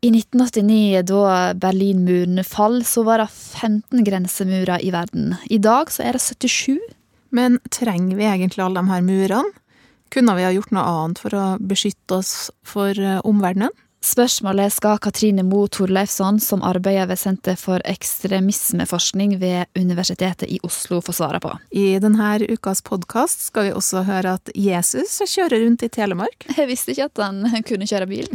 I 1989, da Berlinmuren fall, så var det 15 grensemurer i verden. I dag så er det 77. Men trenger vi egentlig alle de her murene? Kunne vi ha gjort noe annet for å beskytte oss for eh, omverdenen? Spørsmålet skal Katrine Moe Torleifsson, som arbeider ved Senter for ekstremismeforskning ved Universitetet i Oslo, få svare på. I denne ukas podkast skal vi også høre at Jesus kjører rundt i Telemark. Jeg visste ikke at han kunne kjøre bil.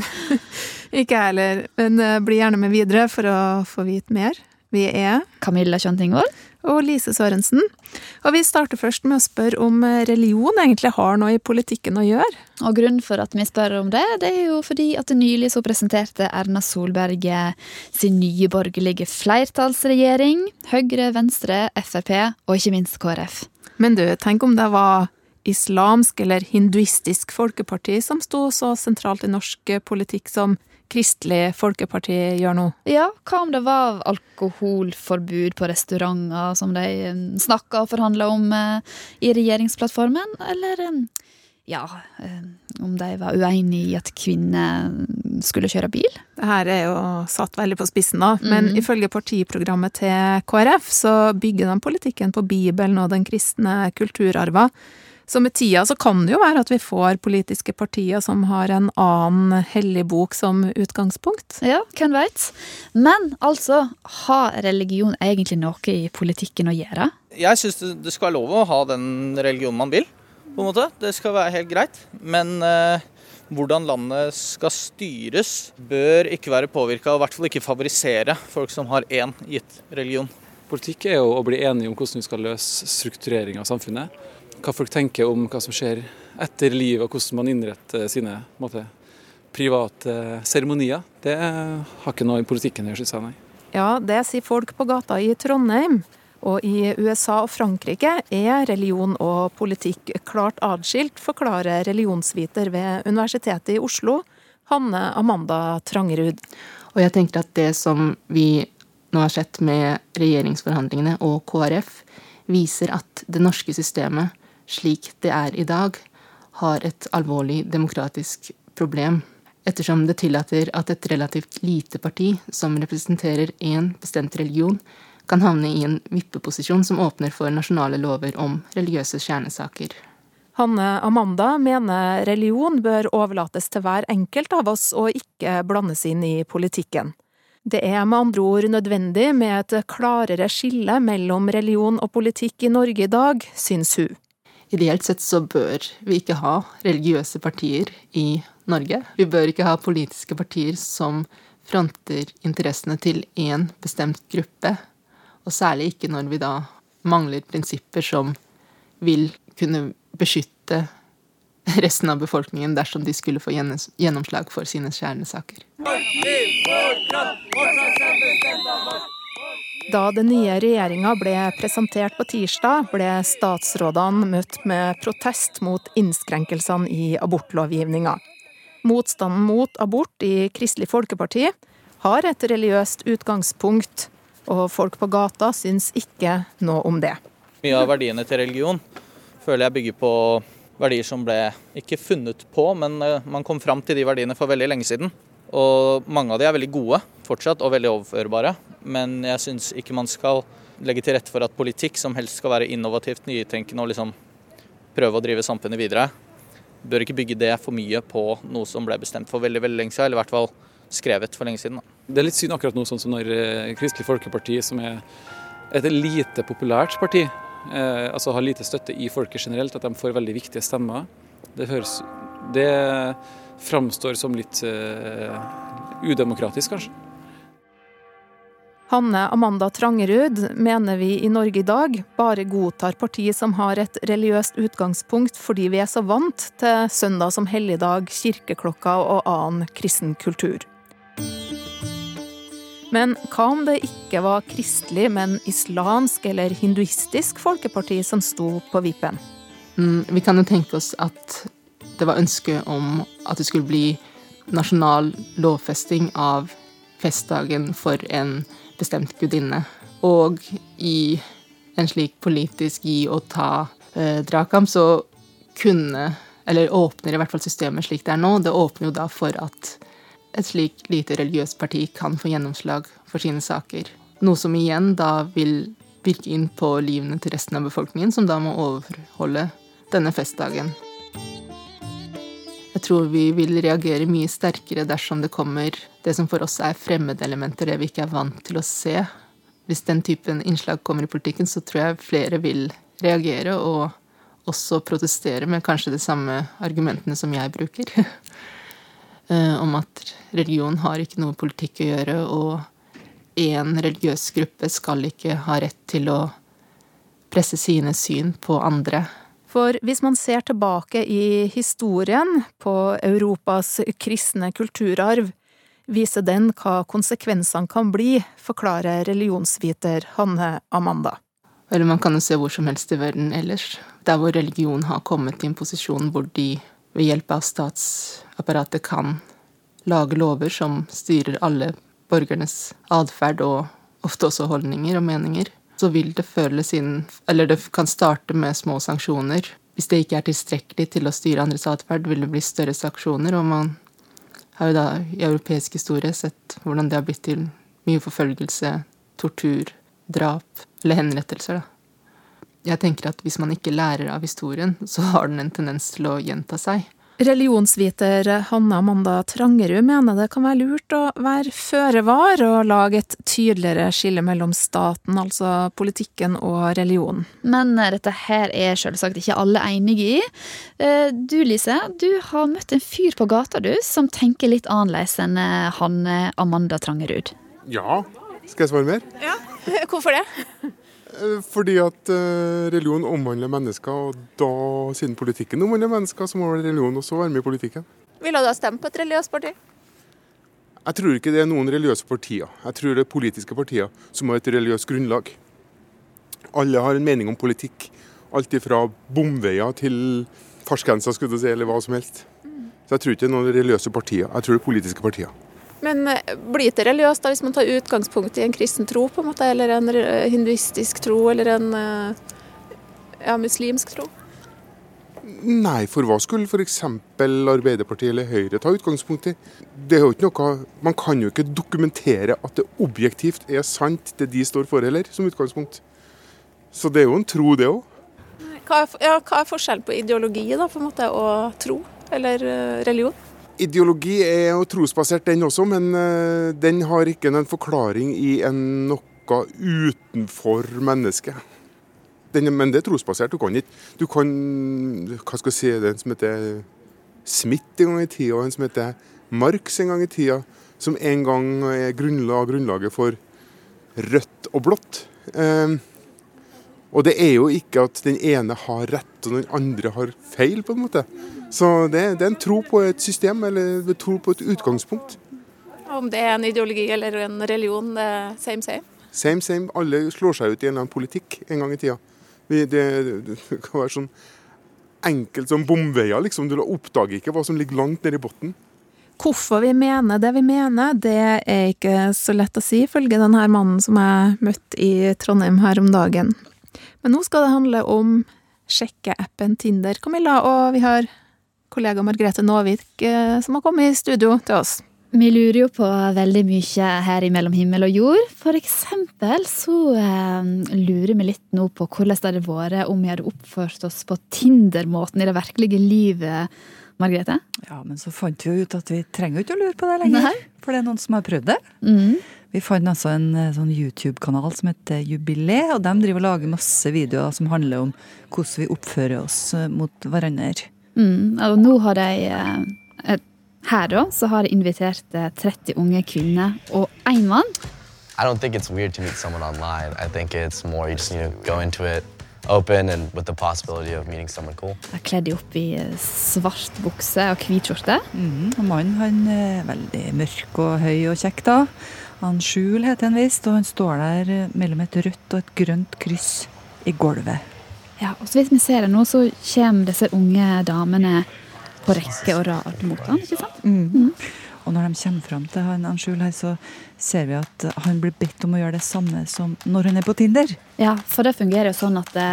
ikke jeg heller, men eh, bli gjerne med videre for å få vite mer. Vi er Camilla Kjøntingvold og Lise Sørensen. Og vi starter først med å spørre om religion egentlig har noe i politikken å gjøre. Og grunnen for at vi spør om det, det er jo fordi at nylig så presenterte Erna Solberg sin nye borgerlige flertallsregjering. Høyre, Venstre, Frp og ikke minst KrF. Men du, tenk om det var islamsk eller hinduistisk folkeparti som sto så sentralt i norsk politikk som Kristelig Folkeparti gjør nå? Ja, hva om det var alkoholforbud på restauranter, som de um, snakka og forhandla om uh, i regjeringsplattformen, eller um, ja, om de var uenig i at kvinner skulle kjøre bil? Det her er jo satt veldig på spissen, da. Men mm. ifølge partiprogrammet til KrF så bygger de politikken på Bibelen og den kristne kulturarva. Så med tida så kan det jo være at vi får politiske partier som har en annen hellig bok som utgangspunkt. Ja, hvem veit. Men altså, har religion egentlig noe i politikken å gjøre? Jeg syns det skal være lov å ha den religionen man vil, på en måte. Det skal være helt greit. Men eh, hvordan landet skal styres, bør ikke være påvirka, og i hvert fall ikke favorisere folk som har én gitt religion. Politikk er jo å bli enige om hvordan vi skal løse strukturering av samfunnet hva folk tenker om hva som skjer etter livet, og hvordan man innretter sine måte, private seremonier. Det har ikke noe i politikken å gjøre, syns jeg. Nei. Ja, det sier folk på gata i Trondheim. Og i USA og Frankrike er religion og politikk klart atskilt, forklarer religionsviter ved Universitetet i Oslo, Hanne Amanda Trangerud. Og jeg tenker at det som vi nå har sett med regjeringsforhandlingene og KrF, viser at det norske systemet slik det er i dag, har et alvorlig demokratisk problem, ettersom det tillater at et relativt lite parti som representerer én bestemt religion, kan havne i en vippeposisjon som åpner for nasjonale lover om religiøse kjernesaker. Hanne Amanda mener religion bør overlates til hver enkelt av oss og ikke blandes inn i politikken. Det er med andre ord nødvendig med et klarere skille mellom religion og politikk i Norge i dag, syns hun. Ideelt sett så bør vi ikke ha religiøse partier i Norge. Vi bør ikke ha politiske partier som fronter interessene til én bestemt gruppe, og særlig ikke når vi da mangler prinsipper som vil kunne beskytte resten av befolkningen dersom de skulle få gjennomslag for sine kjernesaker. Parti, fortsatt, fortsatt. Da den nye regjeringa ble presentert på tirsdag, ble statsrådene møtt med protest mot innskrenkelsene i abortlovgivninga. Motstanden mot abort i Kristelig Folkeparti har et religiøst utgangspunkt, og folk på gata syns ikke noe om det. Mye av verdiene til religion føler jeg bygger på verdier som ble ikke funnet på, men eh, man kom fram til de verdiene for veldig lenge siden. Og mange av de er veldig gode fortsatt, og veldig overførbare. Men jeg syns ikke man skal legge til rette for at politikk, som helst skal være innovativt, nytenkende og liksom prøve å drive samfunnet videre, bør ikke bygge det for mye på noe som ble bestemt for veldig veldig lenge siden, eller i hvert fall skrevet for lenge siden. Det er litt synd akkurat nå, sånn som når eh, Kristelig Folkeparti, som er et lite populært parti, eh, altså har lite støtte i folket generelt, at de får veldig viktige stemmer. Det høres Det framstår som litt uh, udemokratisk, kanskje. Hanne Amanda Trangerud mener vi i Norge i dag bare godtar partier som har et religiøst utgangspunkt fordi vi er så vant til søndag som helligdag, kirkeklokka og annen kristen kultur. Men hva om det ikke var kristelig, men islamsk eller hinduistisk folkeparti som sto på vippen? Mm, vi kan jo tenke oss at det var ønske om at det skulle bli nasjonal lovfesting av festdagen for en bestemt gudinne. Og i en slik politisk gi og ta-dragkamp, eh, så kunne Eller åpner i hvert fall systemet slik det er nå. Det åpner jo da for at et slik lite religiøst parti kan få gjennomslag for sine saker. Noe som igjen da vil virke inn på livene til resten av befolkningen, som da må overholde denne festdagen. Jeg tror vi vil reagere mye sterkere dersom det kommer det som for oss er fremmedelementer, det vi ikke er vant til å se. Hvis den typen innslag kommer i politikken, så tror jeg flere vil reagere og også protestere med kanskje de samme argumentene som jeg bruker. Eh, om at religion har ikke noe politikk å gjøre, og én religiøs gruppe skal ikke ha rett til å presse sine syn på andre. For hvis man ser tilbake i historien på Europas kristne kulturarv, viser den hva konsekvensene kan bli, forklarer religionsviter Hanne Amanda. Eller man kan jo se hvor som helst i verden ellers, der hvor religion har kommet i en posisjon hvor de ved hjelp av statsapparatet kan lage lover som styrer alle borgernes atferd og ofte også holdninger og meninger, så vil det føles inn Eller det kan starte med små sanksjoner. Hvis det ikke er tilstrekkelig til å styre andres atferd, vil det bli større sanksjoner, og man har jo da i europeisk historie sett hvordan det har blitt til mye forfølgelse, tortur, drap eller henrettelser, da. Jeg tenker at hvis man ikke lærer av historien, så har den en tendens til å gjenta seg. Religionsviter Hanne Amanda Trangerud mener det kan være lurt å være føre var og lage et tydeligere skille mellom staten, altså politikken, og religion. Men eh, dette her er selvsagt ikke alle enige i. Eh, Du Lise, du har møtt en fyr på gata du, som tenker litt annerledes enn eh, Hanne Amanda Trangerud. Ja. Skal jeg svare mer? Ja. Hvorfor det? Eh, Fordi at eh, religion omhandler mennesker, og da, siden politikken omhandler mennesker, så må vel religion også være med i politikken. Ville du ha stemt på et religiøst parti? Jeg tror ikke det er noen religiøse partier. Jeg tror det er politiske partier som har et religiøst grunnlag. Alle har en mening om politikk. Alt ifra bomveier til fartsgrenser, skulle du si, eller hva som helst. Så jeg tror ikke det er noen religiøse partier. Jeg tror det er politiske partier. Men eh, blir det religiøst da hvis man tar utgangspunkt i en kristen tro, på en måte, eller en hinduistisk tro, eller en eh, ja, muslimsk tro? Nei, for hva skulle f.eks. Arbeiderpartiet eller Høyre ta utgangspunkt i? Det er jo ikke noe, Man kan jo ikke dokumentere at det objektivt er sant, det de står for heller, som utgangspunkt. Så det er jo en tro, det òg. Hva ja, hva er forskjellen på ideologi da, på en måte, og tro, eller eh, religion? Ideologi er jo trosbasert, den også, men eh, den har ikke en forklaring i en noe utenfor mennesket. Men det er trosbasert. Du kan ikke Du kan Hva skal jeg si, det er en som heter Smith en gang i tida, og en som heter Marx en gang i tida, som en gang er grunnlag, grunnlaget for rødt og blått. Eh, og det er jo ikke at den ene har rett og den andre har feil, på en måte. Så det, det er en tro på et system, eller en tro på et utgangspunkt. Om det er en ideologi eller en religion, det er same same. Same, same. Alle slår seg ut i en eller annen politikk en gang i tida. Vi- Det, det kan være sånn enkelt som bomveier, liksom. Du oppdager ikke hva som ligger langt nede i bunnen. Hvorfor vi mener det vi mener, det er ikke så lett å si, ifølge denne mannen som jeg møtte i Trondheim her om dagen. Men nå skal det handle om sjekkeappen Tinder, Camilla, og vi har kollega Margrethe Nåvik eh, som har kommet i studio til oss. Vi lurer jo på veldig mye her i Mellom himmel og jord. For eksempel så eh, lurer vi litt nå på hvordan det hadde vært om vi hadde oppført oss på Tinder-måten i det virkelige livet, Margrethe. Ja, men så fant vi jo ut at vi trenger jo ikke å lure på det lenger. Nei. For det er noen som har prøvd det. Mm. Vi fant altså en eh, sånn YouTube-kanal som heter Jubilé, og de driver og lager masse videoer som handler om hvordan vi oppfører oss eh, mot hverandre. Mm. Og nå har de eh, Her, da, så har de invitert eh, 30 unge kvinner og én mann. I don't think it's weird to meet someone online. I think it's more you just need to go into it open and with the possibility of meeting someone cool. Jeg kledd opp i eh, svart bukse og hvit skjorte. Mm, og mannen han er veldig mørk og høy og kjekk da. Han Skjul heter han visst, og han står der eh, mellom et rødt og et grønt kryss i gulvet. Ja, og så vidt vi ser det nå, så kommer disse unge damene på rekke og rad mot han, ikke sant? Mhm. Og når de kommer fram til han, han Skjul her, så ser vi at han blir bedt om å gjøre det samme som når han er på Tinder. Ja, for det fungerer jo sånn at det,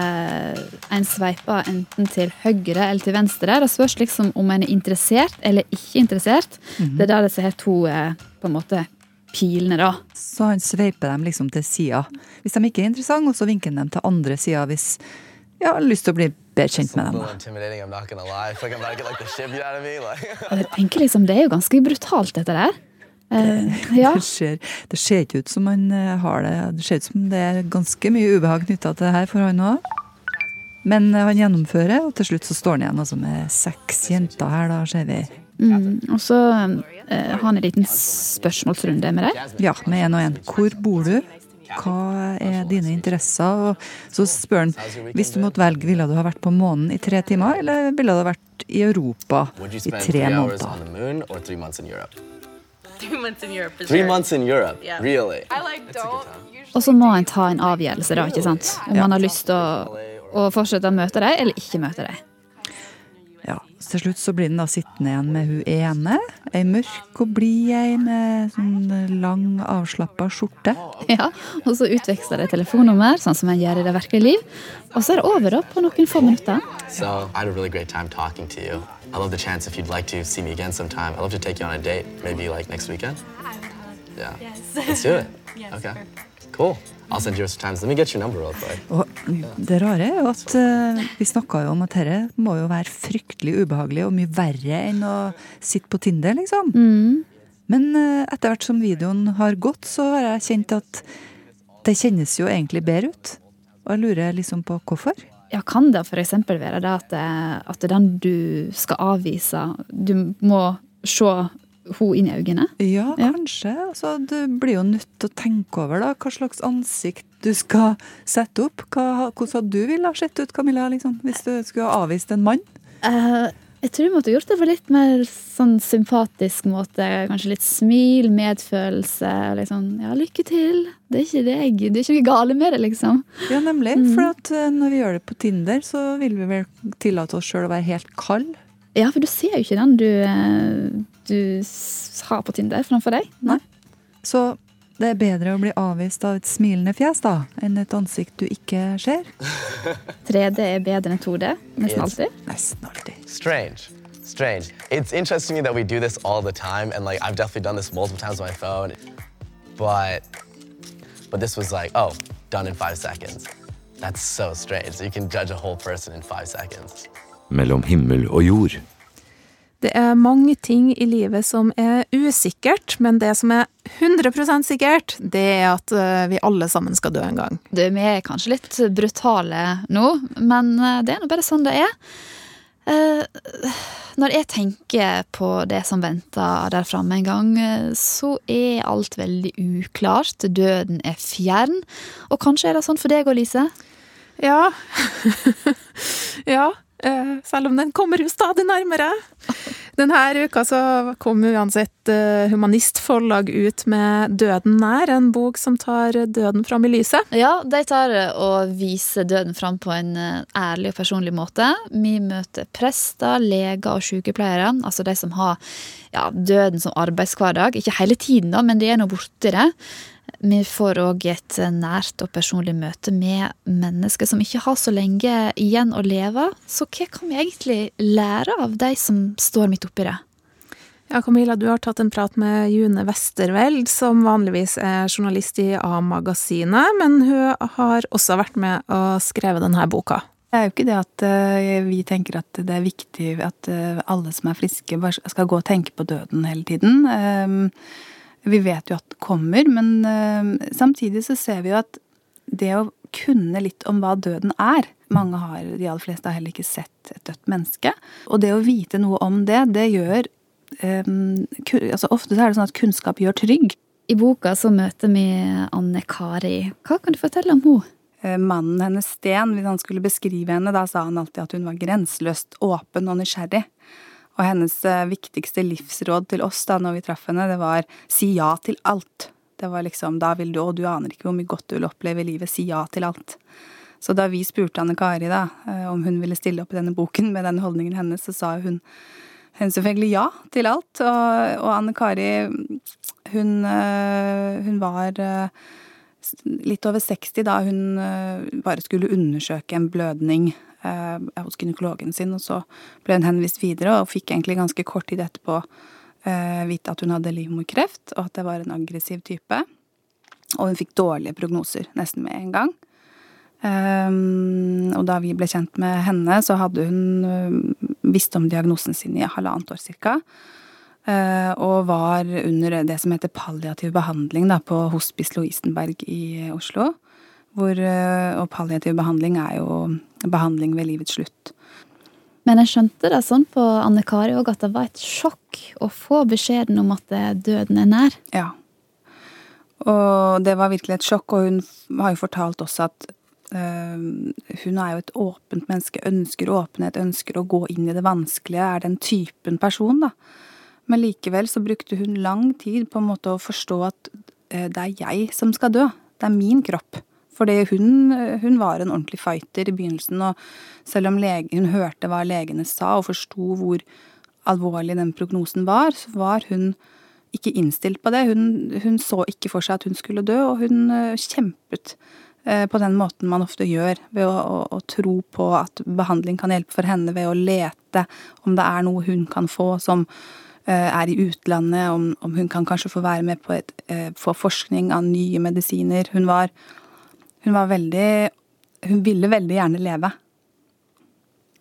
en sveiper enten til høyre eller til venstre. Det spørs liksom om en er interessert eller ikke interessert. Det er da disse her to eh, på en måte pilene, da. Så han sveiper dem liksom til sida hvis de ikke er interessante, og så vinker han dem til andre sida hvis ja, har lyst til å bli bedre kjent med dem. jeg tenker liksom, Det er jo ganske brutalt, dette der. Eh, ja. Det ser, det ser ikke ut som han eh, har det. Det ser ut som det er ganske mye ubehag knytta til det her for han òg. Men eh, han gjennomfører, og til slutt så står han igjen altså med seks jenter her, da ser vi. Mm. Og så eh, har han en liten spørsmålsrunde med deg. Ja, med én og én. Hvor bor du? Hva er dine interesser? Og så spør han hvis du måtte velge, ville du ha vært på månen i tre timer, eller ville du ha vært i Europa i tre måneder? on the moon or three months in Europe? Three months in Europe for Three sure. months in Europe? Yeah. Really? I like don't Og så må en ta en avgjørelse, da, ikke sant? Om man har lyst til å, å fortsette å møte deg, eller ikke møte deg. Så Til slutt så blir den da sittende igjen med hun ene. Ei mørk og blid ei med sånn lang, avslappa skjorte. Ja, Og så utveksler de telefonnummer, sånn som en gjør i det virkelige liv. Og så er det over på noen få minutter. So I had a really great time talking to you. I love the chance if you'd like to see me again sometime. I'd love to take you on a date, maybe like next weekend. Yeah. Let's do it. okay. Cool. I'll send you times. Let me get your number real quick. Og det rare er jo at uh, vi snakka jo om at dette må jo være fryktelig ubehagelig og mye verre enn å sitte på Tinder, liksom. Men uh, etter hvert som videoen har gått, så har jeg kjent at det kjennes jo egentlig bedre ut. Og jeg lurer liksom på hvorfor. Ja, Kan det f.eks. være det at, det- at den du skal avvise, du må se hun inn i øynene? Ja, Ja. kanskje. Altså, du blir jo nødt til å tenke over da, hva slags ansikt du skal sette opp. Hva, hvordan hadde du ville ha sett ut, Camilla, liksom, hvis du skulle ha avvist en mann? Uh, jeg tror jeg måtte gjort det på litt mer sånn sympatisk måte. Kanskje litt smil, medfølelse. Sånn ja, lykke til. Det er ikke deg. Det er ikke noe gale med det, liksom. Ja, nemlig. For at eh, når vi gjør det på Tinder, så vil vi vel tillate oss sjøl å være helt kald. Ja, for du ser jo ikke den du, eh, du har på Tinder framfor deg. Nei. Så det er bedre å bli avvist av et smilende fjes da, enn et ansikt du ikke ser. 3D er bedre enn 2D. Nesten alltid. Nesten alltid. Strange. Strange. It's interesting that we do this all the time, and like I've definitely done this multiple times on my phone, but but this was like, oh, done in five seconds. That's so strange. So you can judge a whole person in five seconds. Mellom himmel og jord. Det er mange ting i livet som er usikkert, men det som er 100% sikkert, det er at eh, vi alle sammen skal dø en gang. Du, vi er kanskje litt brutale nå, men eh, det er nå bare sånn det er. Eh, Når jeg tenker på det som venter der framme en gang, så er alt veldig uklart. Døden er fjern. Og kanskje er det sånn for deg òg, Lise? Ja. ja. Eh, Selv om den kommer jo stadig nærmere. Denne uka så kom uansett eh, Humanistforlag ut med 'Døden nær', en bok som tar døden fram i lyset. Ja, de tar og viser døden fram på en eh, ærlig og personlig måte. Vi møter prester, leger og sykepleiere, altså de som har ja, døden som arbeidshverdag. Ikke hele tiden, da, men de er nå borti det. Vi får òg et nært og personlig møte med mennesker som ikke har så lenge igjen å leve. Så hva kan vi egentlig lære av de som står midt oppi det? Ja, Camilla, du har tatt en prat med June Westerveld, som vanligvis er journalist i A-magasinet, men hun har også vært med og skrevet denne boka. Det er jo ikke det at eh, vi tenker at det er viktig at eh, alle som er friske, bare skal gå og tenke på døden hele tiden. Ehm, Vi vet jo at det kommer, men eh, samtidig så ser vi jo at det å kunne litt om hva døden er Mange har, de aller fleste har heller ikke sett et dødt menneske. Og det å vite noe om det, det gjør um, altså Ofte så er det sånn at kunnskap gjør trygg. I boka så møter vi Anne Kari. Hva kan du fortelle om henne? Eh, Mannen hennes Sten, hvis han skulle beskrive henne, da sa han alltid at hun var grenseløst åpen og nysgjerrig. Og hennes eh, viktigste livsråd til oss da når vi traff henne, det var si ja til alt. Det var liksom, da vil du, og du aner ikke hvor mye godt du vil oppleve i livet, si ja til alt. Så da vi spurte Anne Kari da, eh, om hun ville stille opp i denne boken med den holdningen hennes, så sa hun hun selvfølgelig ja til alt. Og, og Anne Kari, hun, hun var litt over 60 da hun bare skulle undersøke en blødning hos gynekologen sin, og så ble hun henvist videre og fikk egentlig ganske kort tid etterpå vite at hun hadde livmorkreft, og at det var en aggressiv type. Og hun fikk dårlige prognoser nesten med en gang. Um, og da vi ble kjent med henne, så hadde hun uh, visst om diagnosen sin i halvannet år cirka. Uh, og var under det som heter palliativ behandling da, på Hospice Lovisenberg i Oslo. Hvor, uh, og palliativ behandling er jo behandling ved livets slutt. Men jeg skjønte det sånn på Anne Kari òg at det var et sjokk å få beskjeden om at døden er nær. Ja. Og det var virkelig et sjokk, og hun har jo fortalt også at hun er jo et åpent menneske, ønsker åpenhet, ønsker å gå inn i det vanskelige, er den typen person, da. Men likevel så brukte hun lang tid på en måte å forstå at øh, det er jeg som skal dø. Det er min kropp. Fordi hun, hun var en ordentlig fighter i begynnelsen, og selv om lege, hun hørte hva legene sa og forsto hvor alvorlig den prognosen var, så var hun ikke innstilt på det. Hun, hun, så ikke for seg at hun skulle dø, og hun kjempet på den måten man ofte gjør, ved å, å, å, tro på at behandling kan hjelpe for henne, ved å lete om det er noe hun kan få som uh, er i utlandet, om, om, hun kan kanskje få være med på, et, på forskning av nye medisiner. Hun var, hun var veldig Hun ville veldig gjerne leve.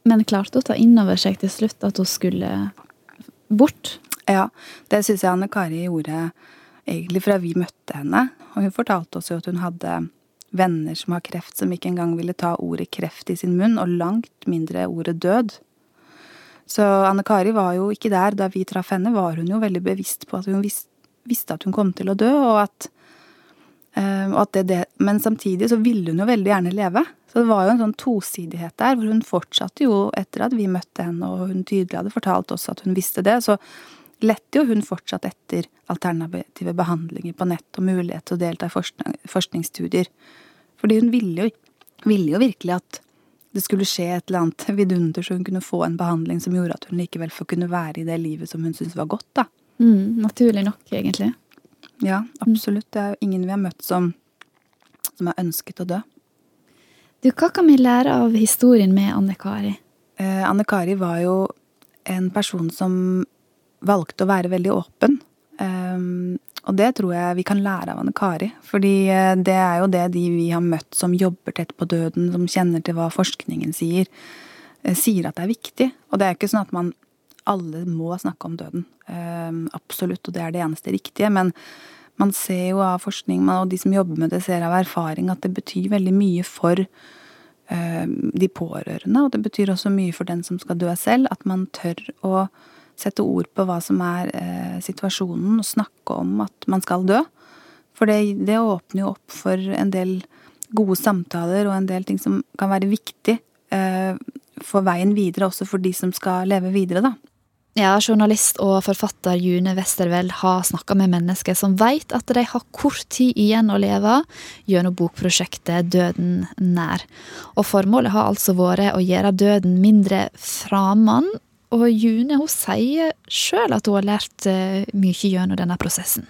Men klarte å ta inn over seg til slutt at hun skulle bort? Ja, det syns jeg Anne Kari gjorde egentlig fra vi møtte henne. Og hun fortalte oss jo at hun hadde venner som har kreft, som ikke engang ville ta ordet kreft i sin munn, og langt mindre ordet død. Så Anne Kari var jo ikke der da vi traff henne, var hun jo veldig bevisst på at hun visste at hun kom til å dø, og at, uh, og at det, det, Men samtidig så ville hun jo veldig gjerne leve. Så det var jo en sånn tosidighet der, hvor hun fortsatte jo etter at vi møtte henne, og hun tydelig hadde fortalt oss at hun visste det. så lette jo hun fortsatt etter alternative behandlinger på nett og mulighet til å delta i forskning, forskningsstudier. Fordi hun ville jo, ville jo, virkelig at det skulle skje et eller annet vidunder, så hun kunne få en behandling som gjorde at hun likevel får kunne være i det livet som hun syntes var godt, da. Mm, naturlig nok, egentlig. Ja, absolutt. Det er jo ingen vi har møtt som, som har ønsket å dø. Du, hva kan vi lære av historien med Anne Kari? Eh, Anne Kari var jo en person som valgte å være veldig åpen. Um, og det tror jeg vi kan lære av Anne Kari. Fordi eh, det er jo det de vi har møtt som jobber tett på døden, som kjenner til hva forskningen sier, eh, sier at det er viktig. Og det er ikke sånn at man alle må snakke om døden. Um, absolutt, og det er det eneste riktige. Men man ser jo av forskning, og de som jobber med det, ser av erfaring at det betyr veldig mye for um, de pårørende. Og det betyr også mye for den som skal dø selv, at man tør å sette ord på hva som er eh, situasjonen, og snakke om at man skal dø. For det, det, åpner jo opp for en del gode samtaler og en del ting som kan være viktig eh, for veien videre, også for de som skal leve videre, da. Ja, journalist og forfatter June Westerveld har snakka med mennesker som veit at de har kort tid igjen å leve, gjennom bokprosjektet Døden nær. Og formålet har altså vært å gjøre døden mindre framand og June hun sier sjøl at hun har lært eh, mye gjennom denne prosessen.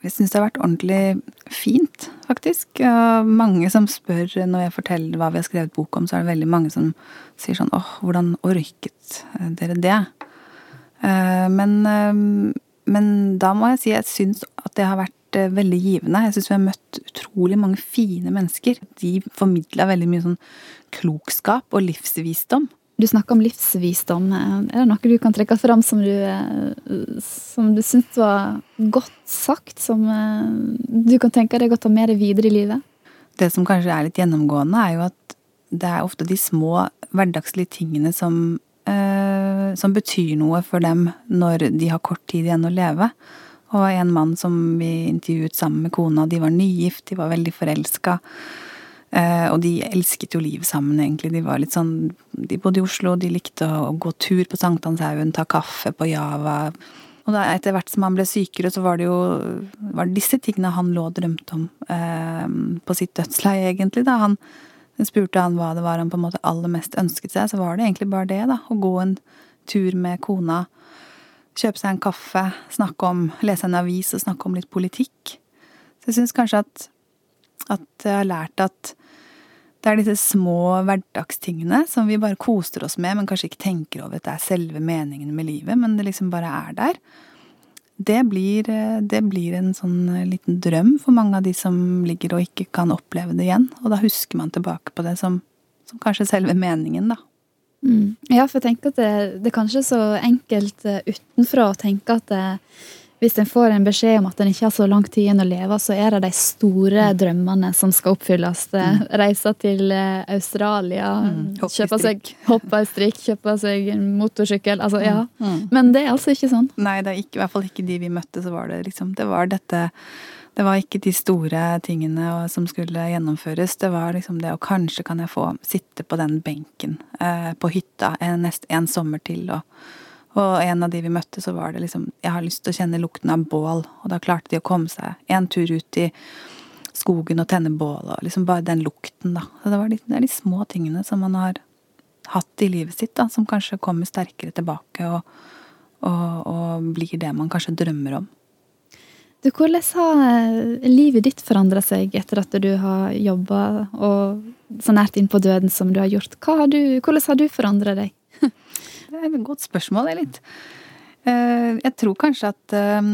Jeg syns det har vært ordentlig fint, faktisk. Mange som spør når jeg forteller hva vi har skrevet bok om, så er det veldig mange som sier sånn åh, hvordan orket dere det? Eh, men, eh, men da må jeg si jeg syns at det har vært veldig givende. Jeg syns vi har møtt utrolig mange fine mennesker. De formidla veldig mye sånn klokskap og livsvisdom. Du snakker om livsvisdom. Er det noe du kan trekke fram som du, som du syns var godt sagt, som eh, du kan tenke deg å ta med deg videre i livet? Det som kanskje er litt gjennomgående, er jo at det er ofte de små hverdagslige tingene som, eh, som betyr noe for dem når de har kort tid igjen å leve. Og en mann som vi intervjuet sammen med kona, de var nygift, de var veldig forelska. Eh, og de elsket jo livet sammen, egentlig. De var litt sånn De bodde i Oslo, de likte å gå tur på Sankthanshaugen, ta kaffe på Java. Og da etter hvert som han ble sykere, så var det jo var det disse tingene han lå og drømte om eh, på sitt dødsleie, egentlig. da han spurte han hva det var han på en måte aller mest ønsket seg, så var det egentlig bare det, da. Å gå en tur med kona kjøpe seg en kaffe, snakke om, lese en avis og snakke om litt politikk. Så jeg syns kanskje at, at jeg har lært at det er disse små hverdagstingene som vi bare koser oss med, men kanskje ikke tenker over at det er selve meningen med livet, men det liksom bare er der. Det blir, det blir en sånn liten drøm for mange av de som ligger og ikke kan oppleve det igjen. Og da husker man tilbake på det som, som kanskje selve meningen, da. Mm. Ja, for jeg tenker at det, det er kanskje så enkelt uh, utenfra å tenke at det, hvis en får en beskjed om at en ikke har så lang tid igjen å leve, så er det de store mm. drømmene som skal oppfylles. Mm. Reise til uh, Australia, mm. kjøpe seg hoppestrikk, kjøpe seg en motorsykkel. Altså, ja. Mm. mm. Men det er altså ikke sånn. Nei, det er ikke, i hvert fall ikke de vi møtte. Så var det liksom Det var dette det var ikke de store tingene som skulle gjennomføres. Det var liksom det, og kanskje kan jeg få sitte på den benken eh, på hytta en, nest, en sommer til. Og, og, en av de vi møtte, så var det liksom Jeg har lyst til å kjenne lukten av bål. Og da klarte de å komme seg en tur ut i skogen og tenne bål, og liksom bare den lukten, da. Så det, var de, det er de små tingene som man har hatt i livet sitt, da, som kanskje kommer sterkere tilbake og, og, og blir det man kanskje drømmer om. Du, hvordan har eh, livet ditt forandra seg etter at du har jobba så nært inn på døden som du har gjort? Har du, hvordan har du forandra deg? Det er et godt spørsmål, det er litt. Eh, jeg tror kanskje at eh,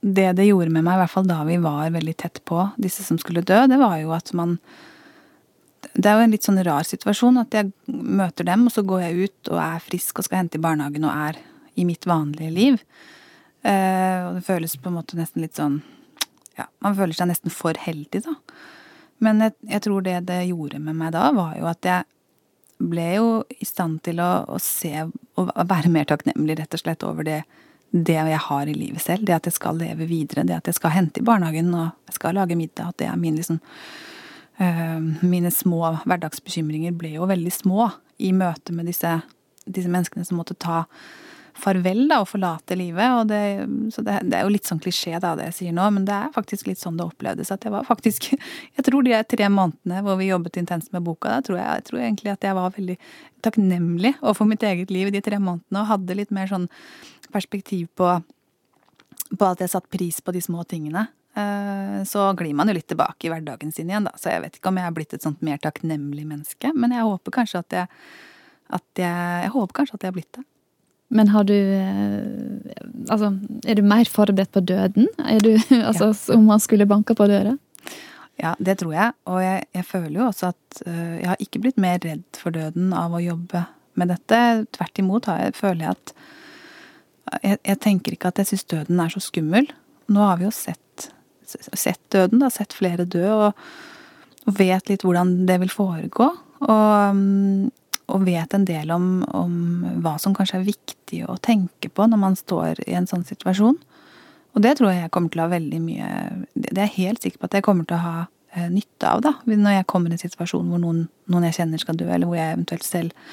det det gjorde med meg, i hvert fall da vi var veldig tett på disse som skulle dø, det var jo at man Det er jo en litt sånn rar situasjon at jeg møter dem, og så går jeg ut og er frisk og skal hente i barnehagen og er i mitt vanlige liv. Eh, og det føles på en måte nesten litt sånn Ja, man føler seg nesten for heldig, da. Men jeg, jeg, tror det det gjorde med meg da, var jo at jeg ble jo i stand til å, å se og være mer takknemlig, rett og slett, over det, det jeg har i livet selv. Det at jeg skal leve videre, det at jeg skal hente i barnehagen og jeg skal lage middag. At det er min liksom øh, Mine små hverdagsbekymringer ble jo veldig små i møte med disse, disse menneskene som måtte ta farvel da, og forlate livet. Og det, så det, det, er jo litt sånn klisjé da, det jeg sier nå, men det er faktisk litt sånn det opplevdes. At jeg var faktisk Jeg tror de tre månedene hvor vi jobbet intenst med boka, da tror jeg, jeg tror egentlig at jeg var veldig takknemlig overfor mitt eget liv i de tre månedene, og hadde litt mer sånn perspektiv på, på at jeg satte pris på de små tingene. Eh, så glir man jo litt tilbake i hverdagen sin igjen, da. Så jeg vet ikke om jeg er blitt et sånt mer takknemlig menneske, men jeg håper kanskje at jeg, at jeg, jeg håper kanskje at jeg har blitt det. Men har du eh, Altså, er du mer forberedt på døden? Er du, altså, ja. Om man skulle banka på døra? Ja, det tror jeg. Og jeg, jeg, føler jo også at uh, jeg har ikke blitt mer redd for døden av å jobbe med dette. Tvert imot har jeg, føler jeg at jeg, jeg tenker ikke at jeg syns døden er så skummel. Nå har vi jo sett, sett døden, da, sett flere dø, og, og, vet litt hvordan det vil foregå. Og, um, og vet en del om, om, hva som kanskje er viktig å tenke på når man står i en sånn situasjon. Og det tror jeg jeg kommer til å ha veldig mye Det er jeg helt sikker på at jeg kommer til å ha eh, nytte av, da. Når jeg kommer i en situasjon hvor noen, noen, jeg kjenner skal dø, eller hvor jeg eventuelt selv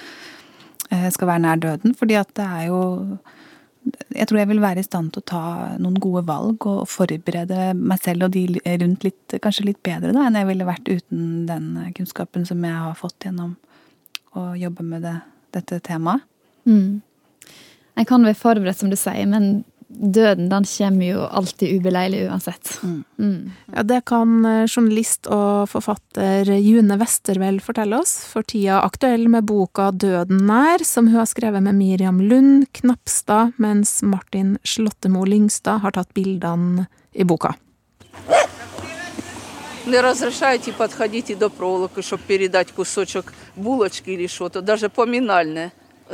eh, skal være nær døden. Fordi at det er jo Jeg tror jeg vil være i stand til å ta noen gode valg og forberede meg selv og de rundt litt, kanskje litt bedre da, enn jeg ville vært uten den kunnskapen som jeg har fått gjennom å jobbe med det, dette temaet. Mm. En kan være forberedt, som du sier, men døden den kommer jo alltid ubeleilig uansett. Mm. Mm. Ja, det kan eh, journalist og forfatter June Westervell fortelle oss, for tida aktuell med boka Døden nær, som hun har skrevet med Miriam Lund Knapstad, mens Martin Slottemo Lyngstad har tatt bildene i boka не разрешаете подходить до проволоки, щоб передати кусочок булочки или что-то. Даже поминальне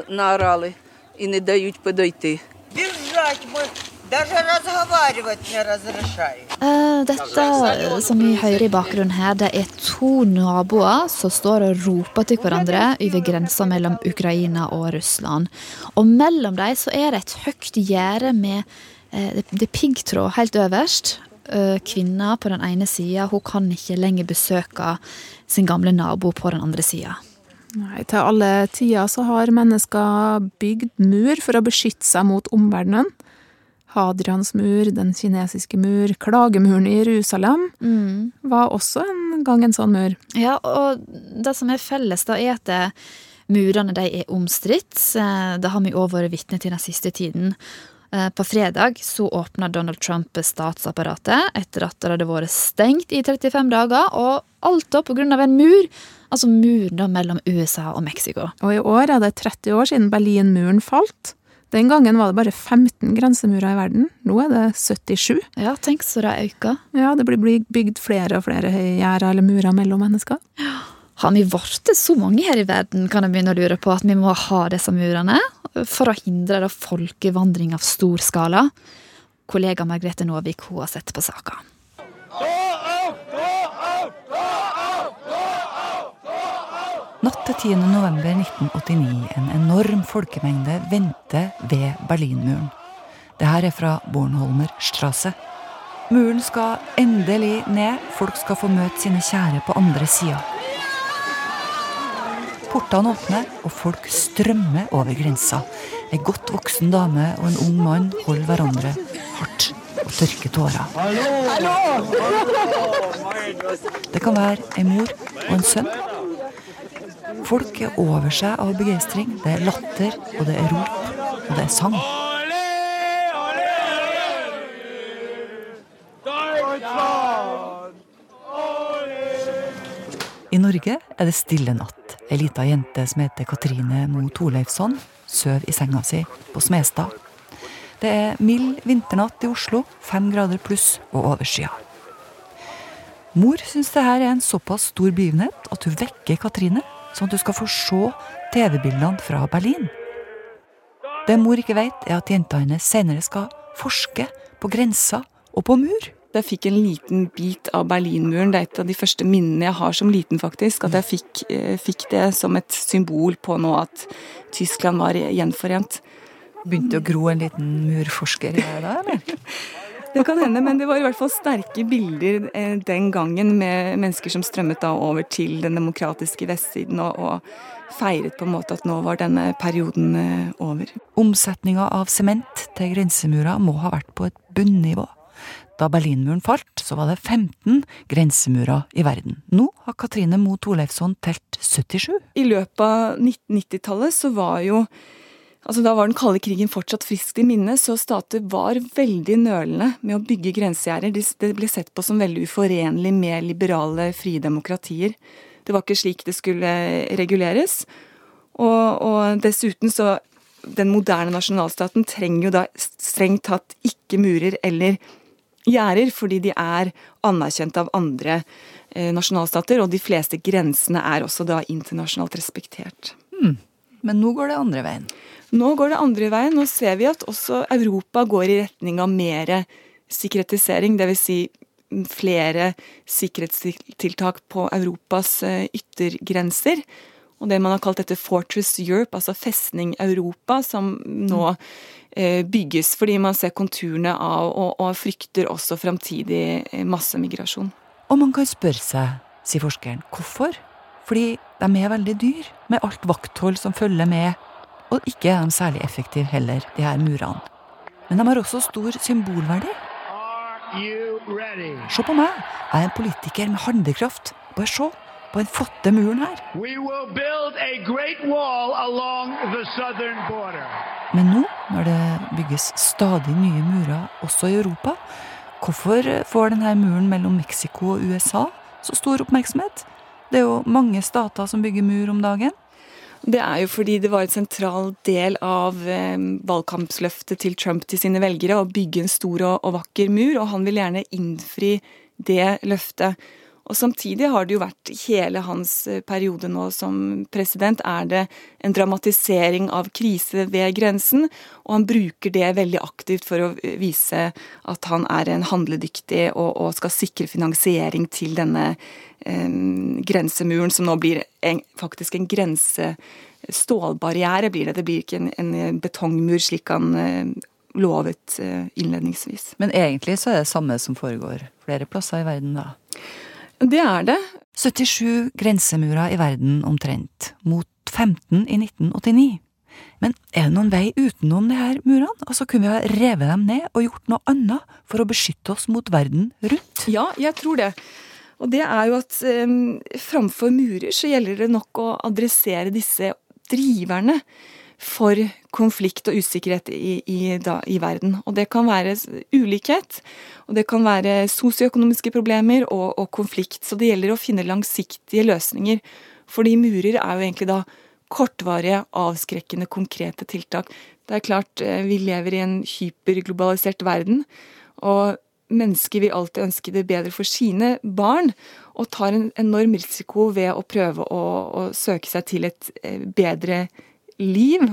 наорали і не дають подойти. Бежать мы даже разговаривать не разрешають. Uh, dette som vi hører i bakgrunnen her, det er to naboer som står og roper til hverandre over grensa mellom Ukraina og Russland. Og mellom dem så er det et høyt gjerde med uh, det er piggtråd helt øverst. Eh, kvinna på den ene sida, hun kan ikke lenger besøke sin gamle nabo på den andre sida. Nei, til alle tider så har mennesker bygd mur for å beskytte seg mot omverdenen. Hadrians mur, den kinesiske mur, klagemuren i Jerusalem mm. var også en gang en sånn mur. Ja, og det som er felles, da, er at Murene de er omstridt. Eh, det har vi òg vært vitne til den siste tiden. Eh, på fredag så åpna Donald Trump statsapparatet etter at det hadde vært stengt i 35 dager, og alt da av en mur. Altså muren da mellom USA og Mexico. Og i år er det 30 år siden Berlinmuren falt. Den gangen var det bare 15 grensemurer i verden. Nå er det 77. Ja, tenk så det øker. Ja, det blir bygd flere og flere gjerder eller murer mellom mennesker. Har vi blitt så mange her i verden, kan jeg begynne å lure på, at vi må ha disse murene for å hindre folkevandring av stor skala? Kollega Margrethe Nåvik hun har sett på saka. Natt til 10. november 1989 en enorm folkemengde venter ved Berlinmuren. Det her er fra Bornholmer Strasse. Muren skal endelig ned. Folk skal få møte sine kjære på andre sida. Portene åpner, og folk strømmer over grensa. Ei godt voksen dame og en ung mann holder hverandre hardt og tørker tårer. Det kan være ei mor og en sønn. Folk er over seg av begeistring. Det er latter, og det er rop, og det er sang. I Norge er det stille natt. Ei lita jente som heter Katrine Mo Torleifsson, sover i senga si på Smestad. Det er mild vinternatt i Oslo, fem grader pluss og overskya. Mor syns det her er en såpass stor begivenhet at hun vekker Katrine, sånn at hun skal få se TV-bildene fra Berlin. Det mor ikke vet, er at jenta hennes senere skal forske på grensa og på mur. Jeg fikk en liten bit av Berlinmuren. Det er et av de første minnene jeg har som liten, faktisk. At jeg fikk, eh, fikk det som et symbol på nå at Tyskland var gjenforent. Begynte å gro en liten murforsker i deg da, eller? Det kan hende, men det var i hvert fall sterke bilder eh, den gangen med mennesker som strømmet da over til den demokratiske vestsiden og, og feiret på en måte at nå var denne perioden eh, over. Omsetninga av sement til grensemura må ha vært på et bunnivå. Da Berlinmuren falt, så var det 15 grensemurer i verden. Nå har Katrine Mo Torleifsson telt 77. I løpet av 1990-tallet så var jo Altså Da var den kalde krigen fortsatt friskt i minne, så stater var veldig nølende med å bygge grensegjerder. Det ble sett på som veldig uforenlig med liberale, frie demokratier. Det var ikke slik det skulle reguleres. Og, og dessuten så Den moderne nasjonalstaten trenger jo da strengt tatt ikke murer eller gjerder, fordi de er anerkjent av andre eh, nasjonalstater, og de fleste grensene er også da internasjonalt respektert. Hmm. Men nå går det andre veien? Nå går det andre veien. Nå ser vi at også Europa går i retning av mer sikkerhetisering. Dvs. Si flere sikkerhetstiltak på Europas eh, yttergrenser. Og det man har kalt dette Fortress Europe, altså festning Europa, som nå eh, bygges fordi man ser konturene av og, og frykter også framtidig eh, massemigrasjon. Og man kan spørre seg, sier forskeren, hvorfor? Fordi de er veldig dyr, med alt vakthold som følger med. Og ikke er de særlig effektive heller, de her murene. Men de har også stor symbolverdi. Se på meg, jeg er en politiker med handlekraft. Bare se på den flotte muren her. Men nå, når det bygges stadig nye murer også i Europa, hvorfor får denne muren mellom Mexico og USA så stor oppmerksomhet? Det er jo mange stater som bygger mur om dagen. Det er jo fordi det var en sentral del av eh, valgkampsløftet til Trump til sine velgere å bygge en stor og, og vakker mur, og han vil gjerne innfri det løftet. Og Samtidig har det jo vært hele hans eh, periode nå som president, er det en dramatisering av krise ved grensen, og han bruker det veldig aktivt for å vise at han er en handledyktig og, og skal sikre finansiering til denne grensemuren, som nå blir en, faktisk en grense Stålbarriere blir det. Det blir ikke en, en betongmur slik han eh, lovet eh, innledningsvis. Men egentlig så er det samme som foregår flere plasser i verden, da? Det er det. 77 grensemurer i verden omtrent, mot 15 i 1989. Men er det noen vei utenom de her murene? Altså Kunne vi ha revet dem ned og gjort noe annet for å beskytte oss mot verden rundt? Ja, jeg tror det. Og det er jo at um, framfor murer så gjelder det nok å adressere disse driverne for konflikt og usikkerhet i, i, da, i, verden. Og det kan være ulikhet, og det kan være sosioøkonomiske problemer og, og, konflikt. Så det gjelder å finne langsiktige løsninger. Fordi murer er jo egentlig da kortvarige, avskrekkende, konkrete tiltak. Det er klart, eh, vi lever i en hyperglobalisert verden, og mennesker vil alltid ønske det bedre for sine barn, og tar en enorm risiko ved å prøve å, å søke seg til et eh, bedre liv,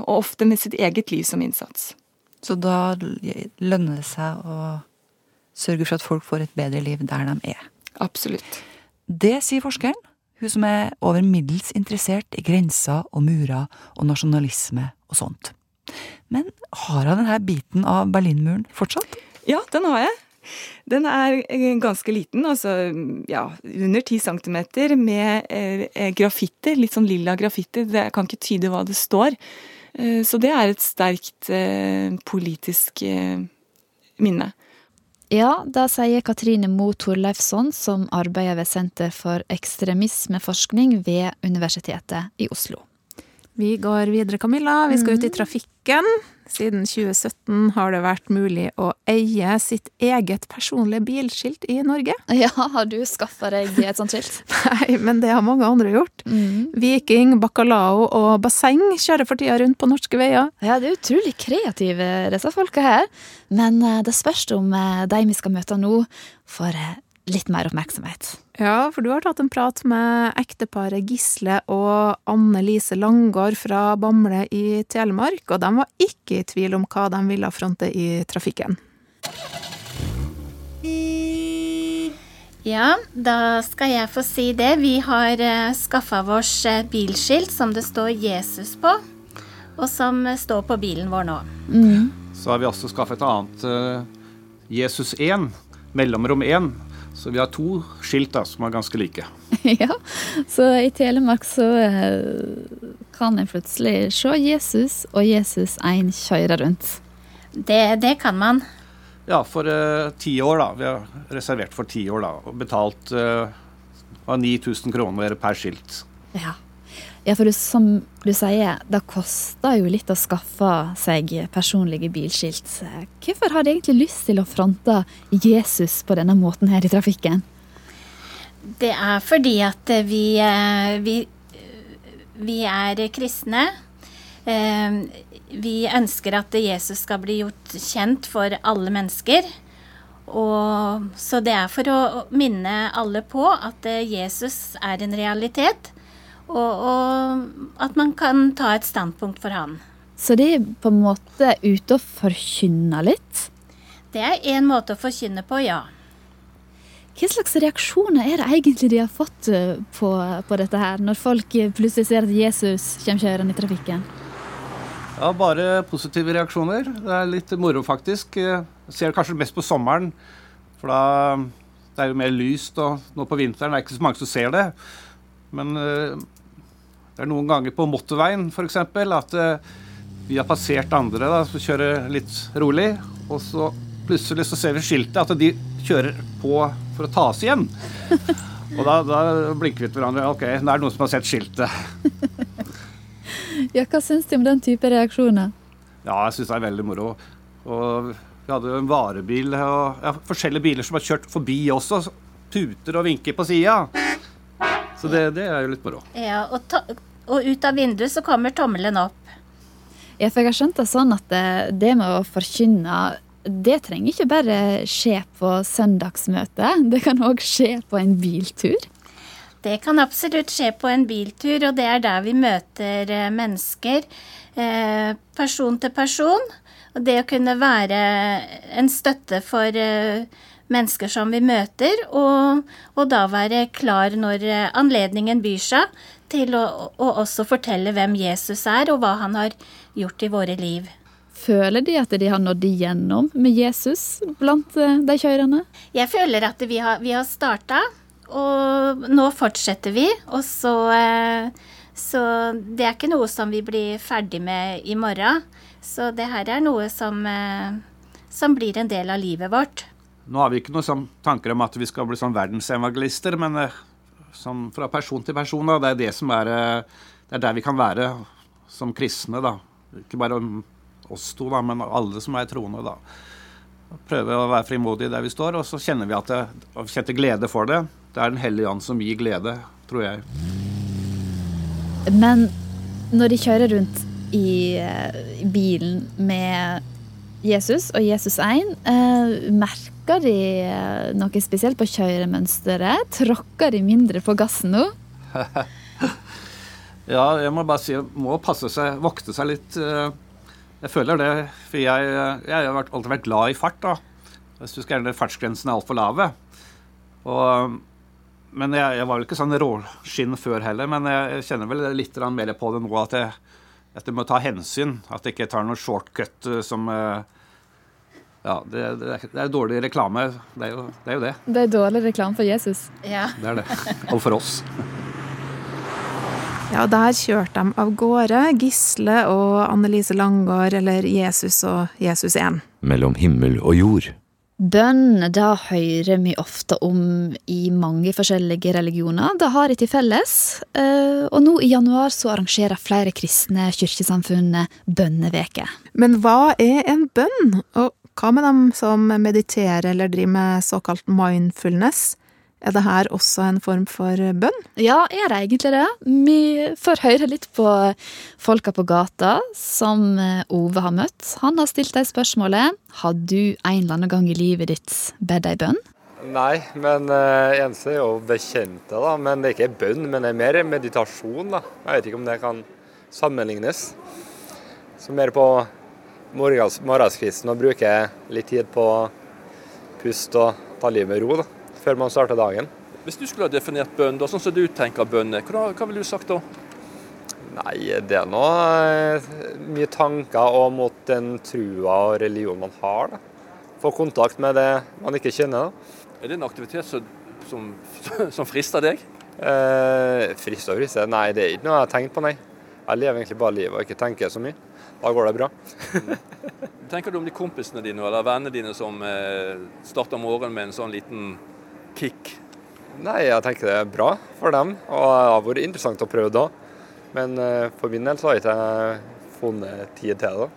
og ofte med sitt eget liv som innsats. Så da lønner det seg å sørge for at folk får et bedre liv der de er? Absolutt. Det sier forskeren, hun som er over middels interessert i grenser og murer og nasjonalisme og sånt. Men har hun denne biten av Berlinmuren fortsatt? Ja, den har jeg. Den er eh, ganske liten, altså ja, under 10 centimeter, med eh, eh, graffiti, litt sånn lilla graffiti. Det kan ikke tyde hva det står. Eh, så det er et sterkt eh, politisk eh, minne. Ja, da sier Katrine Moe Torleifsson, som arbeider ved Senter for ekstremismeforskning ved Universitetet i Oslo. Vi går videre, Camilla. Vi skal ut i mhm. Trafikken. Siden 2017 har det vært mulig å eie sitt eget personlige bilskilt i Norge. Ja, har du skaffa deg et sånt skilt? Nei, men det har mange andre gjort. Mm. Viking, bacalao og basseng kjører for tida rundt på norske veier. Ja, det er utrolig kreative, disse folka her. Men eh, det spørs om eh, de vi skal møte nå, får eh, litt mer oppmerksomhet. Ja, for du har tatt en prat med ekteparet Gisle og Anne Lise Langgaard fra Bamble i Telemark, og de var ikke i tvil om hva de ville fronte i trafikken. Ja, da skal jeg få si det. Vi har uh, skaffa oss eh, bilskilt som det står Jesus på, og som står på bilen vår nå. Mm. Så har vi også skaffet et annet Jesus 1, mellomrom 1, så vi har to skilt da, som er ganske like. ja, så i Telemark så eh, kan en plutselig se Jesus og Jesus 1 kjøre rundt. Det, det kan man. Ja, for uh, ti år, da. Vi har reservert for ti år, da. Og betalt uh, 9000 kroner per skilt. Ja. Ja, for du, som du sier, det koster jo litt å skaffe seg personlige bilskilt. Hvorfor har de egentlig lyst til å fronte Jesus på denne måten her i trafikken? Det er fordi at vi, eh, vi, vi er kristne. Eh, vi ønsker at Jesus skal bli gjort kjent for alle mennesker. Og, så det er for å minne alle på at Jesus er en realitet og, og at man kan ta et standpunkt for han. Så de er på en måte ute og forkynner litt? Det er én måte å forkynne på, ja. Hva slags reaksjoner er det egentlig de har fått eh, på, på dette her, når folk plutselig ser at Jesus kommer kjørende i trafikken? Ja, Bare positive reaksjoner. Det er litt moro, faktisk. Jeg ser det kanskje mest på sommeren, for da det er jo mer lyst. Og nå på vinteren det er ikke så mange som ser det. Men eh, det er noen ganger på motorveien f.eks. at uh, vi har passert andre da, som kjører litt rolig, og så plutselig så ser vi skiltet at de kjører på for å ta oss igjen. Og da, da blinker vi til hverandre. Ok, nå er det noen som har sett skiltet. ja, Hva syns du om den type reaksjoner? Ja, jeg syns det er veldig moro. Og vi hadde jo en varebil og ja, forskjellige biler som har kjørt forbi også. Puter og vinker på sida. Så det, det, er jo litt moro. Ja, og ta, og ut av vinduet så kommer tommelen opp. Ja, for jeg har skjønt det sånn at det, det med å forkynne det trenger ikke bare skje på søndagsmøte. Det kan òg skje på en biltur. Det kan absolutt skje på en biltur, og det er der vi møter eh, mennesker. Eh, person til person. Og det å kunne være en støtte for eh, mennesker som vi møter, og, og da være klar når anledningen byr seg til å, å, også fortelle hvem Jesus er, og hva han har gjort i våre liv. Føler de at de har nådd igjennom med Jesus blant eh, de kjørende? Jeg føler at vi har, vi har starta, og nå fortsetter vi. Og så, eh, så det er ikke noe som vi blir ferdig med i morgen. Så det her er noe som, eh, som blir en del av livet vårt. Nå har vi ikke noen sånn tanker om at vi skal bli sånn verdensevangelister, men sånn fra person til person. Da. Det er det som er eh, Det er der vi kan være som kristne, da. Ikke bare oss to, da, men alle som er troende, da. Prøve å være frimodige der vi står, og så kjenner vi at det, og kjente glede for det. Det er Den hellige ånd som gir glede, tror jeg. Men når de kjører rundt i, eh, i bilen med Jesus og Jesus 1, eh, merker de eh, noe spesielt på kjøremønsteret? Tråkker de mindre på gassen nå? ja, jeg må bare si må passe seg, vokte seg litt. eh, Jeg føler det, for jeg, jeg har alltid vært glad i fart. da. Jeg syns gjerne fartsgrensene er altfor lave. Og, men jeg, jeg var vel ikke sånn råskinn før heller, men jeg, kjenner vel litt mer på det nå at jeg, at jeg må ta hensyn. At jeg ikke tar noe shortcut eh, som eh, Ja, det, det, er- det er dårlig reklame. Det er, jo, det er jo det. Det er dårlig reklame for Jesus. Ja. Det er det. Og for oss. Ja, der kjørte de av gårde, Gisle og Annelise Langgaard, eller Jesus og Jesus 1. Mellom himmel og jord. Bønn det hører vi ofte om i mange forskjellige religioner. Det har de til felles. Eh, Og nå i januar så arrangerer flere kristne kirkesamfunn bønneveke. Men hva er en bønn, og hva med dem som mediterer eller driver med såkalt mindfulness? Er det her også en form for bønn? Ja, er det egentlig det? Vi får høre litt på folka på gata som eh, Ove har møtt. Han har stilt deg spørsmålet Har du en eller annen gang i livet ditt bedt ei bønn? Nei, men uh, eneste er jo bekjente, da. Men det er ikke bønn, men det er mer meditasjon, da. Jeg vet ikke om det kan sammenlignes. Så mer på morgens, morgenskvisten og bruke litt tid på å puste og ta livet med ro, da. Før man starter dagen. Hvis du skulle ha definert bønn, da, sånn som du tenker bønn er, hva, hva ville du sagt da? Nei, det er nå eh, mye tanker og mot den trua og religionen man har, da. Få kontakt med det man ikke kjenner, da. Er det en aktivitet som, som, som frister deg? Eh, frister og frister? Nei, det er ikke noe jeg har tenkt på, nei. Jeg lever egentlig bare livet og ikke tenker så mye. Da går det bra. Tenker du om de kompisene dine eller vennene dine som eh, starter morgenen med en sånn liten kick? Nei, jeg tenker det er bra for dem, og det har vært interessant å prøve da. Men eh, for min del så har jeg ikke funnet tid til det.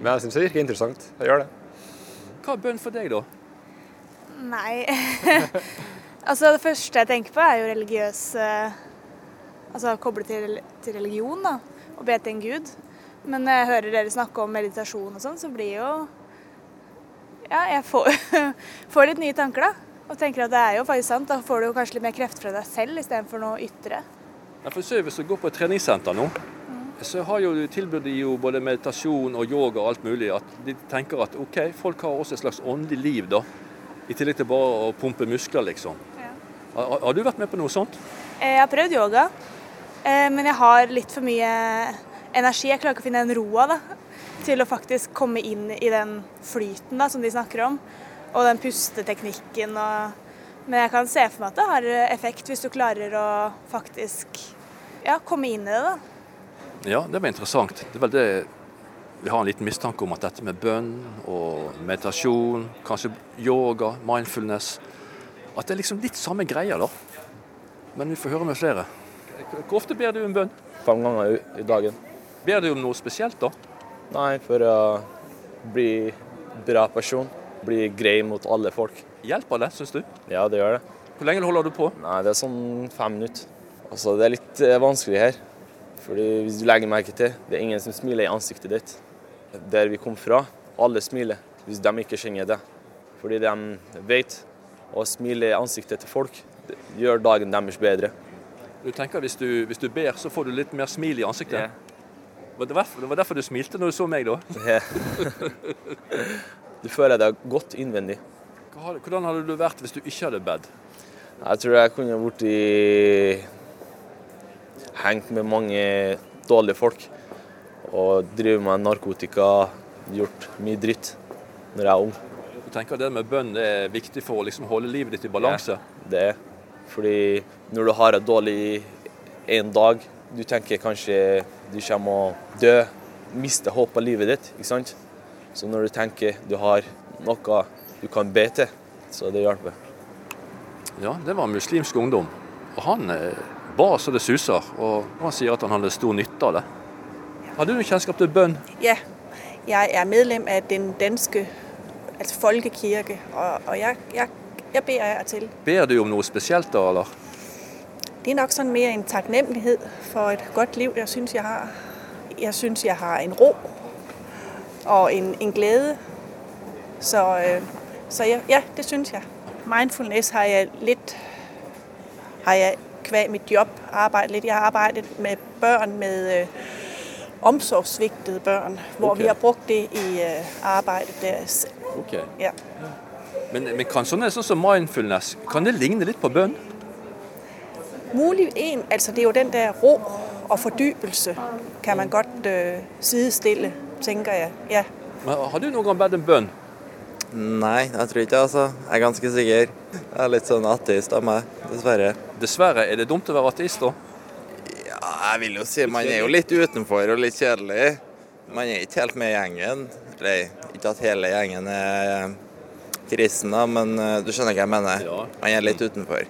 Men jeg syns det virker interessant. Jeg gjør det. Hva er bønn for deg, da? Nei Altså, det første jeg tenker på, er jo religiøs eh, Altså koble til, til religion, da. Og be til en gud. Men når jeg hører dere snakke om meditasjon og sånn, så blir jo Ja, jeg får, får litt nye tanker, da. Og tenker at det er jo faktisk sant. Da får du jo kanskje litt mer krefter fra deg selv istedenfor noe ytre. Ja, for så Hvis du går på et treningssenter nå, så har jo, tilbudet de jo både meditasjon og yoga og alt mulig. At de tenker at OK, folk har også et slags åndelig liv, da. I tillegg til bare å pumpe muskler, liksom. Har, har du vært med på noe sånt? Eh, Jeg har prøvd yoga, eh, men jeg har litt for mye energi. Jeg klarer ikke å finne den roa da, til å faktisk komme inn i den flyten da, som de snakker om. Og den pusteteknikken og Men jeg kan se for meg at det har effekt hvis du klarer å faktisk ja, komme inn i det, da. Ja, det var interessant. Det er vel det vi har en liten mistanke om at dette med bønn og meditasjon, kanskje yoga, mindfulness At det er liksom litt samme greia, da. Men vi får høre med flere. Hvor ofte ber du en bønn? Fem ganger i- i dagen. Ber du om noe spesielt, da? Nei, for å bli bra person. Bli grei mot alle folk. Hjelper det, syns du? Ja, det gjør det. Hvor lenge holder du på? Nei, Det er sånn fem minutter. Altså, Det er litt eh, vanskelig her. Fordi hvis du legger merke til, det er ingen som smiler i ansiktet ditt. Der vi kom fra, alle smiler hvis de ikke kjenner det. Fordi de vet å smile i ansiktet til folk det gjør dagen deres bedre. Du tenker hvis du, hvis du ber, så får du litt mer smil i ansiktet? Var det, derfor, det var derfor du smilte når du så meg, da? Du føler deg godt innvendig. Hvordan hadde du vært hvis du ikke hadde bedt? Jeg tror jeg kunne blitt hengt med mange dårlige folk. Og drevet med narkotika, gjort mye dritt når jeg er ung. Du tenker at det med bønn er viktig for å liksom holde livet ditt i balanse? Ja, Det er fordi når du har det dårlig en dag, du tenker kanskje du kommer å dø, miste håpet av livet ditt, ikke sant? Så når du tenker du har noe du kan be til, så det hjelper. Ja, det var muslimsk ungdom. Og han eh, ba så det suser, og han sier at han hadde stor nytte av det. Har du noe kjennskap til bønn? Ja, jeg er medlem av den danske altså folkekirke, og, og jeg, jeg, jeg ber til. Ber du om noe spesielt da, eller? Det er nok sånn mer en taknemmelighed for et godt liv. Jeg synes, jeg har, jeg synes, jeg har en ro og en, en glæde. Så, øh, så ja, ja, det synes jeg. Mindfulness har jeg litt har jeg kvæg mitt jobb arbeidet litt. Jeg har arbeidet med børn med øh, omsorgssviktede børn, hvor okay. vi har brukt det i øh, arbeidet deres. Ok. Ja. Men, men kan sånne sånn som mindfulness, kan det ligne litt på bønn? Mulig en, altså det er jo den der ro og fordybelse, kan man godt øh, sidestille, tenker jeg. Ja. Men har du noen gang bedt en bønn? Nei, jeg tror ikke det, altså. Jeg er ganske sikker. Jeg er litt sånn ateist av meg, dessverre. Dessverre, er det dumt å være ateist da? Ja, jeg vil jo si man er jo litt utenfor og litt kjedelig. Man er ikke helt med i gjengen. Eller ikke at hele gjengen er kristen, da, men eh, du skjønner hva jeg mener. Man er litt utenfor.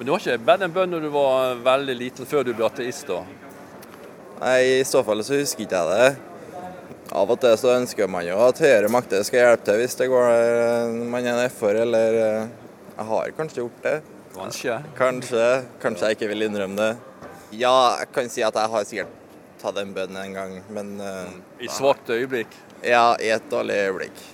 Men du har ikke bedt en bønn når du var veldig liten, før du ble ateist da? Nei, I så fall så husker ikke jeg det. Av og til så ønsker man jo at høyere makter skal hjelpe til hvis det går eh, man er nedfor, eller eh, Jeg har kanskje gjort det. Kanskje. Kanskje. Kanskje jeg ikke vil innrømme det. Ja, jeg kan si at jeg har sikkert tatt en bønn en gang, men uh, I svakt øyeblikk? Ja, i et dårlig øyeblikk.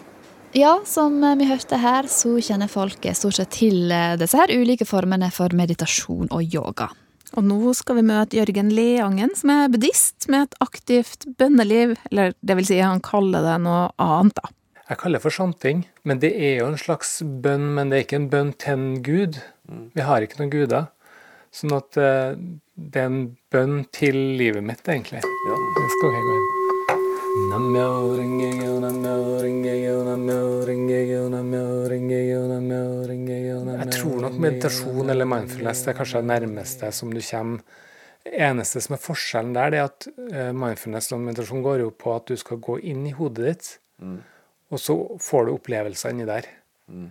Ja, som eh, vi hørte her, så kjenner folk stort sett til eh, disse her ulike formene for meditasjon og yoga. Og nå skal vi møte Jørgen Leangen, som er buddhist med et aktivt bønneliv. Eller det vil si, han kaller det noe annet, da. Jeg kaller det for sjanting, men det er jo en slags bønn, men det er ikke en bønn til en gud. Vi har ikke noen guder. Sånn at eh, det er en bønn til livet mitt, egentlig. Ja. Det skal jeg gå inn. Jeg tror nok meditasjon eller mindfulness det er kanskje det nærmeste som du kommer. eneste som er forskjellen der, det er at eh, mindfulness og meditasjon går jo på at du skal gå inn i hodet ditt, Mm. og så får du opplevelser inni der. Mm.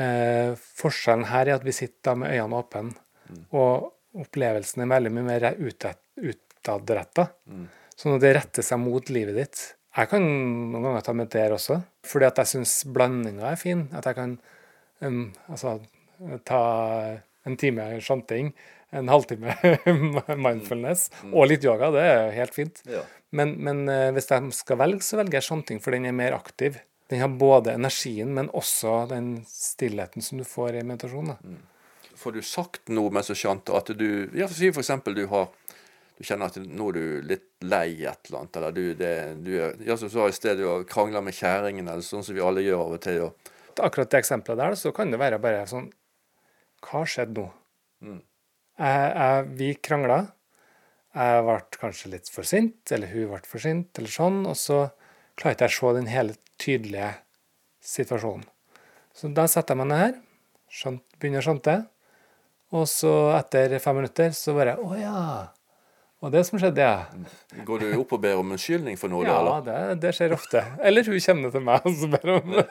Eh, forskjellen her er at vi sitter da med øynene åpne, og opplevelsen er veldig mye mer utadretta. Mm. Sånn at det retter seg mot livet ditt. Jeg kan noen ganger ta med der også, fordi at jeg syns blandinga er fin. At jeg kan um, altså, ta en time sjanting, en halvtime mindfulness og litt yoga. Det er helt fint. Ja. Men, men eh, hvis jeg skal velge, så velger jeg sjanting, for den er mer aktiv. Den har både energien, men også den stillheten som du får i meditasjon. Da. Får du sagt noe mens du chanter? At du ja, Si eksempel du har du kjenner at nå er du litt lei et eller annet, eller du, det, du er, ja, som du sa i sted, du krangler med kjæringen, eller sånn som vi alle gjør av og til. Og, Akkurat det eksempelet der, så kan det være bare sånn Hva skjedde nå? Mm. Jeg, jeg, vi krangla. Jeg ble kanskje litt for sint, eller hun ble for sint, eller sånn, og så klarer ikke jeg å se den hele tydelige situasjonen. Så da setter jeg meg ned her, skjønt, begynner å skjønte, og så etter fem minutter så bare Å ja. Og det som skjedde, ja. går du opp og ber om unnskyldning for noe? Ja, da, det, det skjer ofte. Eller hun kommer til meg og så ber om det.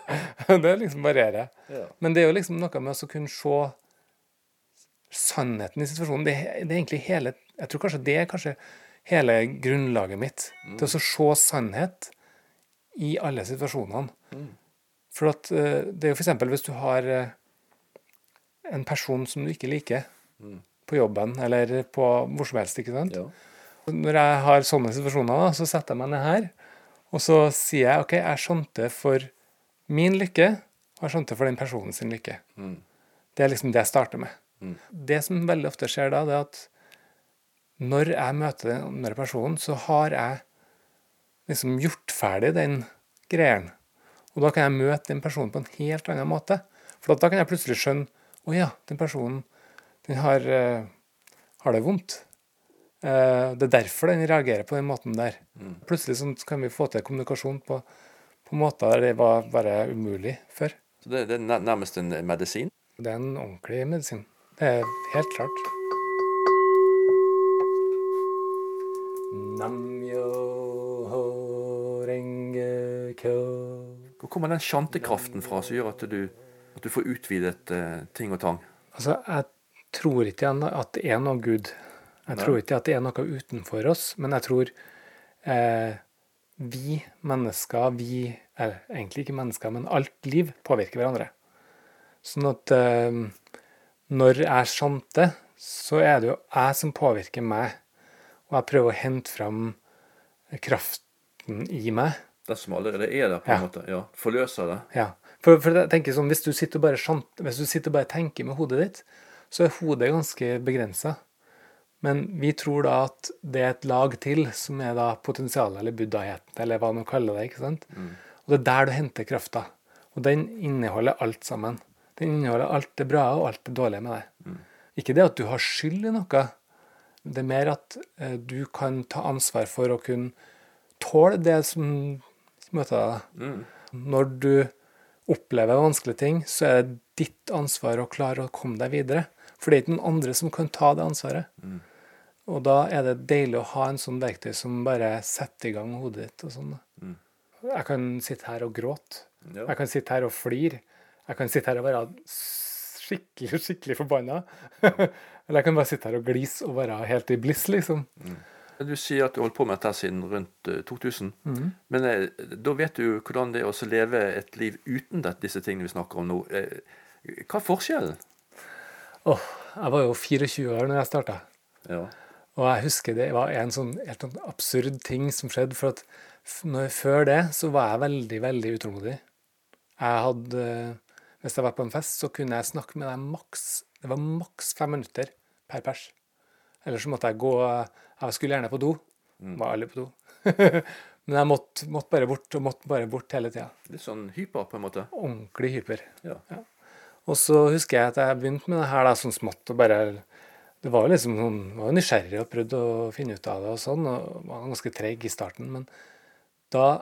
Det liksom varierer. Ja. Men det er jo liksom noe med å kunne se sannheten i situasjonen. Det, det er egentlig hele Jeg tror kanskje det er kanskje hele grunnlaget mitt. Til å se sannhet i alle situasjonene. Mm. For at eh, det er jo f.eks. hvis du har eh, en person som du ikke liker, Mm. På jobben eller på hvor som helst, ikke sant? Når jeg har sånne situasjoner, da, så setter jeg meg ned her, og så sier jeg OK, jeg skjønte for min lykke, og jeg skjønte for den personen sin lykke. Mm. Det er liksom det jeg starter med. Mm. Det som veldig ofte skjer da, det er at når jeg møter den andre personen, så har jeg liksom gjort ferdig den greien. Og da kan jeg møte den personen på en helt annen måte. For da kan jeg plutselig skjønne å ja, den personen den har, eh, har det vondt. Eh, det er derfor den reagerer på den måten der. Mm. Plutselig sånn kan vi få til kommunikasjon på, på måter der det var bare umulig før. Så det, det er nærmest en medisin? Det er en ordentlig medisin. Det er helt klart. Hvor kommer den sjantekraften fra som gjør at du, at du får utvidet eh, ting og tang? Altså, jeg tror ikke at det er noe Gud. Jeg tror ikke at det er noe utenfor oss, men jeg tror eh, vi mennesker, vi er egentlig ikke mennesker, men alt liv påvirker hverandre. Sånn at eh, når jeg chanter, så er det jo jeg som påvirker meg. Og jeg prøver å hente fram kraften i meg. Det som allerede er der, på en måte. Ja. Forløser det. Ja. For, for jeg tenker sånn, hvis du sitter og bare, chant, hvis du sitter og bare tenker med hodet ditt, så er hodet ganske begrensa. Men vi tror da at det er et lag til, som er da potensialet, eller buddhaheten, eller hva man kaller det. ikke sant? Mm. Og det er der du henter krafta. Og den inneholder alt sammen. Den inneholder alt det bra og alt det dårlige med deg. Ikke det at du har skyld i noe. Det er mer at eh, du kan ta ansvar for å kunne tåle det som møter deg. Mm. Når du opplever vanskelige ting, så er det ditt ansvar å klare å komme deg videre. For det er ikke noen andre som kan ta det ansvaret. Mm. Og da er det deilig å ha en sånn verktøy som bare setter i gang hodet ditt. og sånn. Mm. Jeg kan sitte her og gråte. Ja. Jeg kan sitte her og flire. Jeg kan sitte her og være skikkelig, skikkelig forbanna. Eller jeg kan bare sitte her og glise og være helt i bliss, liksom. Du sier at du har holdt på med dette siden rundt eh, 2000. Mm. Men eh, da vet du hvordan det er å leve et liv uten disse tingene vi snakker om nå. Eh, hva er forskjellen? Åh, jeg var jo 24 år når jeg starta. Ja. Og jeg husker det var en sånn helt sånn absurd ting som skjedde. For at når, før det så var jeg veldig, veldig utålmodig. Jeg hadde Hvis jeg var på en fest, så kunne jeg snakke med deg maks Det var maks fem minutter per pers. Eller så måtte jeg gå Jeg skulle gjerne på do. Var aldri på do. Men jeg måtte, måtte bare bort, og måtte bare bort hele tida. Litt sånn hyper, på en måte? Ordentlig hyper. Ja. Og så husker jeg at jeg begynte med det her da, sånn smått og bare Det var jo liksom sånn, var jo nysgjerrig og prøvde å finne ut av det og sånn, og var ganske treig i starten. Men da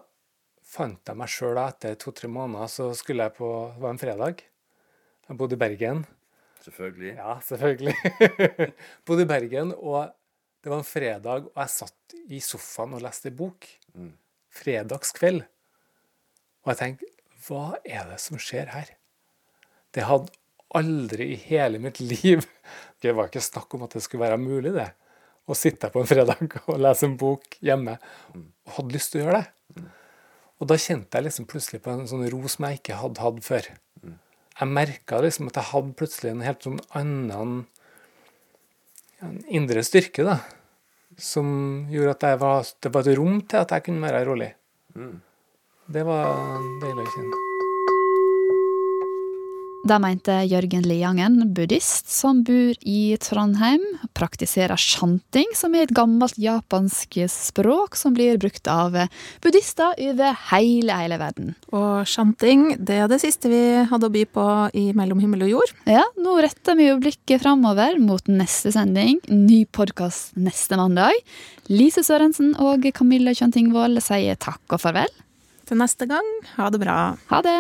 fant jeg meg sjøl etter to-tre måneder, så skulle jeg på Det var en fredag. Jeg bodde i Bergen. Selvfølgelig. Ja, selvfølgelig. bodde i Bergen, og det var en fredag, og jeg satt i sofaen og leste bok. Mm. Fredagskveld. Og jeg tenkte, hva er det som skjer her? Det hadde aldri i hele mitt liv Det var ikke snakk om at det skulle være mulig, det. Å sitte på en fredag og lese en bok hjemme. Og hadde lyst til å gjøre det. Og da kjente jeg liksom plutselig på en sånn ro som jeg ikke hadde hatt før. Jeg merka liksom at jeg hadde plutselig en helt sånn annen en indre styrke, da. Som gjorde at var, det var et rom til at jeg kunne være rolig. Mm. Det var deilig å kjenne. Det mente Jørgen Leangen, buddhist som bor i Trondheim, praktiserer shanting, som er et gammelt japansk språk som blir brukt av buddhister over hele, hele verden. Og shanting, det er det siste vi hadde å by på i Mellom himmel og jord. Ja, nå retter vi jo blikket framover mot neste sending. Ny podkast neste mandag. Lise Sørensen og Camilla Kjøntingvold sier takk og farvel. Til neste gang, ha det bra. Ha det.